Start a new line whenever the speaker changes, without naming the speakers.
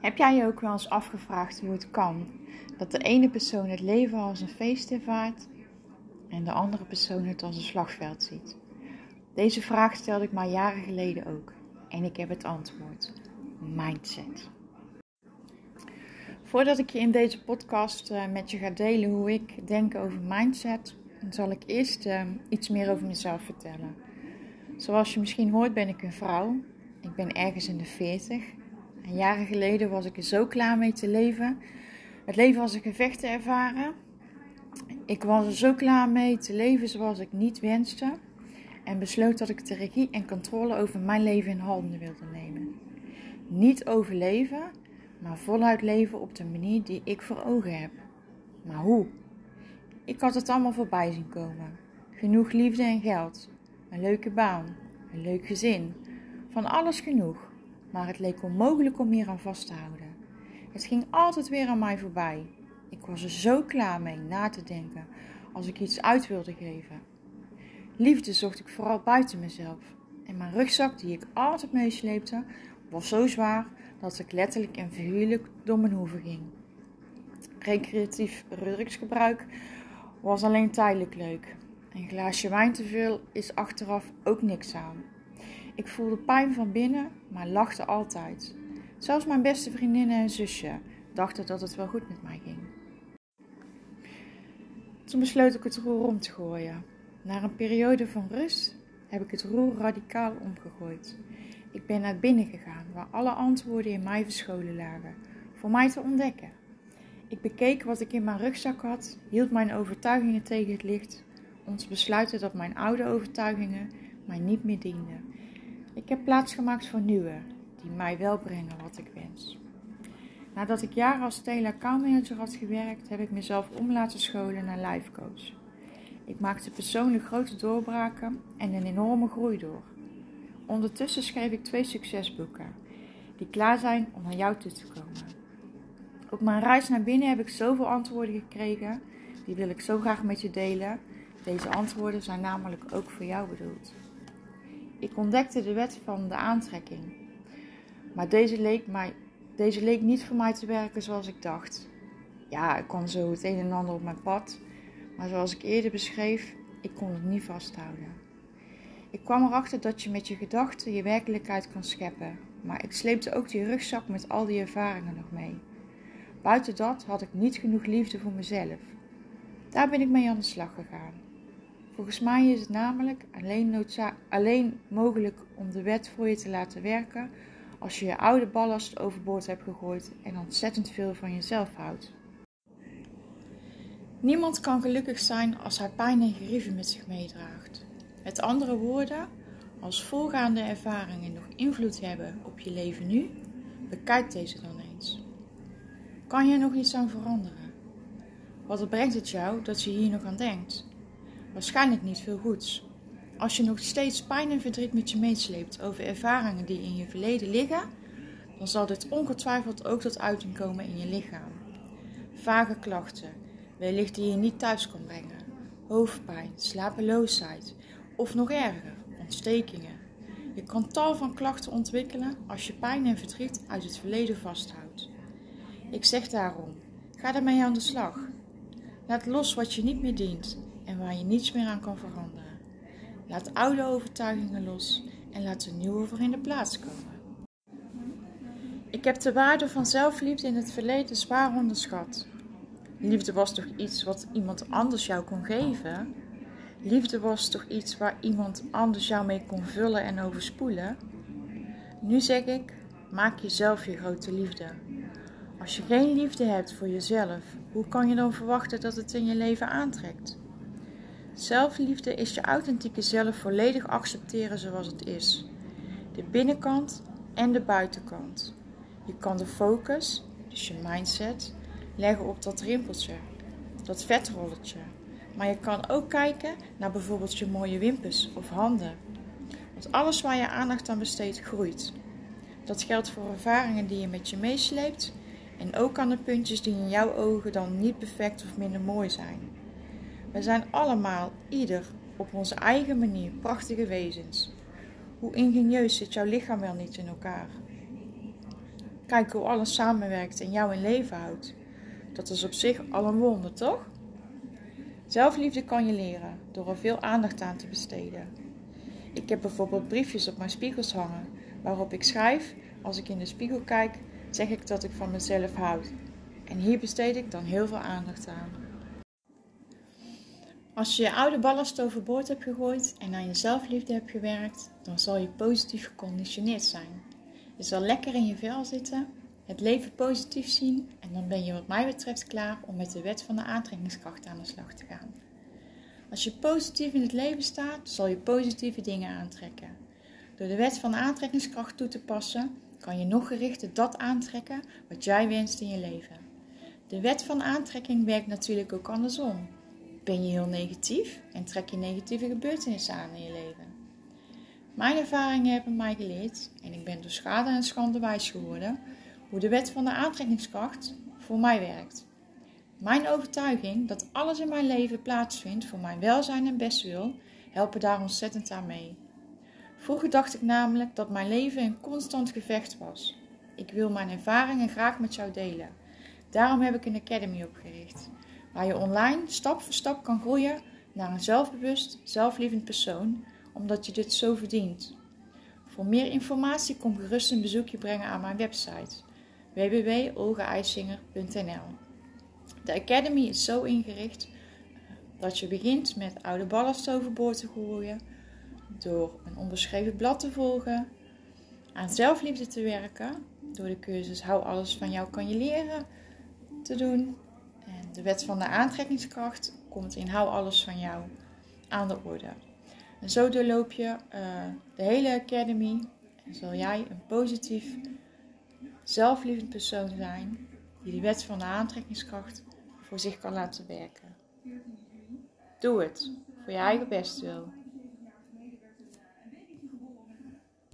Heb jij je ook wel eens afgevraagd hoe het kan dat de ene persoon het leven als een feest ervaart en de andere persoon het als een slagveld ziet? Deze vraag stelde ik maar jaren geleden ook en ik heb het antwoord: mindset. Voordat ik je in deze podcast eh, met je ga delen hoe ik denk over mindset, zal ik eerst eh, iets meer over mezelf vertellen. Zoals je misschien hoort, ben ik een vrouw. Ik ben ergens in de 40 en jaren geleden was ik er zo klaar mee te leven. Het leven als een gevecht te ervaren. Ik was er zo klaar mee te leven zoals ik niet wenste. En besloot dat ik de regie en controle over mijn leven in handen wilde nemen. Niet overleven, maar voluit leven op de manier die ik voor ogen heb. Maar hoe? Ik had het allemaal voorbij zien komen. Genoeg liefde en geld, een leuke baan, een leuk gezin, van alles genoeg maar het leek onmogelijk om hier aan vast te houden. Het ging altijd weer aan mij voorbij. Ik was er zo klaar mee na te denken als ik iets uit wilde geven. Liefde zocht ik vooral buiten mezelf. En mijn rugzak, die ik altijd meesleepte, was zo zwaar dat ik letterlijk en figuurlijk door mijn hoeven ging. Recreatief drugsgebruik was alleen tijdelijk leuk. Een glaasje wijn te veel is achteraf ook niks aan. Ik voelde pijn van binnen, maar lachte altijd. Zelfs mijn beste vriendinnen en zusje dachten dat het wel goed met mij ging. Toen besloot ik het roer om te gooien. Na een periode van rust heb ik het roer radicaal omgegooid. Ik ben naar binnen gegaan, waar alle antwoorden in mij verscholen lagen, voor mij te ontdekken. Ik bekeek wat ik in mijn rugzak had, hield mijn overtuigingen tegen het licht, te besluiten dat mijn oude overtuigingen mij niet meer dienden ik heb plaats gemaakt voor nieuwe, die mij wel brengen wat ik wens. Nadat ik jaren als tele-accountmanager had gewerkt, heb ik mezelf om laten scholen naar life coach. Ik maakte persoonlijk grote doorbraken en een enorme groei door. Ondertussen schreef ik twee succesboeken, die klaar zijn om naar jou toe te komen. Op mijn reis naar binnen heb ik zoveel antwoorden gekregen, die wil ik zo graag met je delen. Deze antwoorden zijn namelijk ook voor jou bedoeld. Ik ontdekte de wet van de aantrekking. Maar deze leek, mij, deze leek niet voor mij te werken zoals ik dacht. Ja, ik kon zo het een en ander op mijn pad. Maar zoals ik eerder beschreef, ik kon het niet vasthouden. Ik kwam erachter dat je met je gedachten je werkelijkheid kan scheppen. Maar ik sleepte ook die rugzak met al die ervaringen nog mee. Buiten dat had ik niet genoeg liefde voor mezelf. Daar ben ik mee aan de slag gegaan. Volgens mij is het namelijk alleen, alleen mogelijk om de wet voor je te laten werken als je je oude ballast overboord hebt gegooid en ontzettend veel van jezelf houdt. Niemand kan gelukkig zijn als hij pijn en gerieven met zich meedraagt. Met andere woorden, als voorgaande ervaringen nog invloed hebben op je leven nu, bekijk deze dan eens. Kan je er nog iets aan veranderen? Wat brengt het jou dat je hier nog aan denkt? Waarschijnlijk niet veel goeds. Als je nog steeds pijn en verdriet met je meesleept over ervaringen die in je verleden liggen, dan zal dit ongetwijfeld ook tot uiting komen in je lichaam. Vage klachten, wellicht die je niet thuis kan brengen, hoofdpijn, slapeloosheid of nog erger, ontstekingen. Je kan tal van klachten ontwikkelen als je pijn en verdriet uit het verleden vasthoudt. Ik zeg daarom, ga ermee aan de slag. Laat los wat je niet meer dient en waar je niets meer aan kan veranderen. Laat oude overtuigingen los en laat er nieuwe voor in de plaats komen. Ik heb de waarde van zelfliefde in het verleden zwaar onderschat. Liefde was toch iets wat iemand anders jou kon geven? Liefde was toch iets waar iemand anders jou mee kon vullen en overspoelen? Nu zeg ik, maak jezelf je grote liefde. Als je geen liefde hebt voor jezelf, hoe kan je dan verwachten dat het in je leven aantrekt? Zelfliefde is je authentieke zelf volledig accepteren zoals het is. De binnenkant en de buitenkant. Je kan de focus, dus je mindset, leggen op dat rimpeltje, dat vetrolletje. Maar je kan ook kijken naar bijvoorbeeld je mooie wimpers of handen. Want alles waar je aandacht aan besteedt, groeit. Dat geldt voor ervaringen die je met je meesleept en ook aan de puntjes die in jouw ogen dan niet perfect of minder mooi zijn. We zijn allemaal, ieder, op onze eigen manier prachtige wezens. Hoe ingenieus zit jouw lichaam wel niet in elkaar? Kijken hoe alles samenwerkt en jou in leven houdt. Dat is op zich al een wonder, toch? Zelfliefde kan je leren door er veel aandacht aan te besteden. Ik heb bijvoorbeeld briefjes op mijn spiegels hangen waarop ik schrijf: Als ik in de spiegel kijk, zeg ik dat ik van mezelf houd. En hier besteed ik dan heel veel aandacht aan. Als je je oude ballast overboord hebt gegooid en aan je zelfliefde hebt gewerkt, dan zal je positief geconditioneerd zijn. Je zal lekker in je vel zitten, het leven positief zien en dan ben je wat mij betreft klaar om met de wet van de aantrekkingskracht aan de slag te gaan. Als je positief in het leven staat, zal je positieve dingen aantrekken. Door de wet van de aantrekkingskracht toe te passen, kan je nog gerichter dat aantrekken wat jij wenst in je leven. De wet van aantrekking werkt natuurlijk ook andersom. Ben je heel negatief en trek je negatieve gebeurtenissen aan in je leven. Mijn ervaringen hebben mij geleerd, en ik ben door schade en schande wijs geworden, hoe de wet van de aantrekkingskracht voor mij werkt. Mijn overtuiging dat alles in mijn leven plaatsvindt voor mijn welzijn en bestwil, helpen daar ontzettend aan mee. Vroeger dacht ik namelijk dat mijn leven een constant gevecht was. Ik wil mijn ervaringen graag met jou delen. Daarom heb ik een academy opgericht, waar je online stap voor stap kan groeien naar een zelfbewust, zelflievend persoon, omdat je dit zo verdient. Voor meer informatie kom gerust een bezoekje brengen aan mijn website www.olgaeisinger.nl. De Academy is zo ingericht dat je begint met oude ballast overboord te gooien, door een onbeschreven blad te volgen, aan zelfliefde te werken, door de cursus Hou alles van jou kan je leren te doen. De wet van de aantrekkingskracht komt in Hou alles van jou aan de orde. En zo doorloop je uh, de hele academy en zal jij een positief, zelflievend persoon zijn die de wet van de aantrekkingskracht voor zich kan laten werken. Doe het voor je eigen bestwil.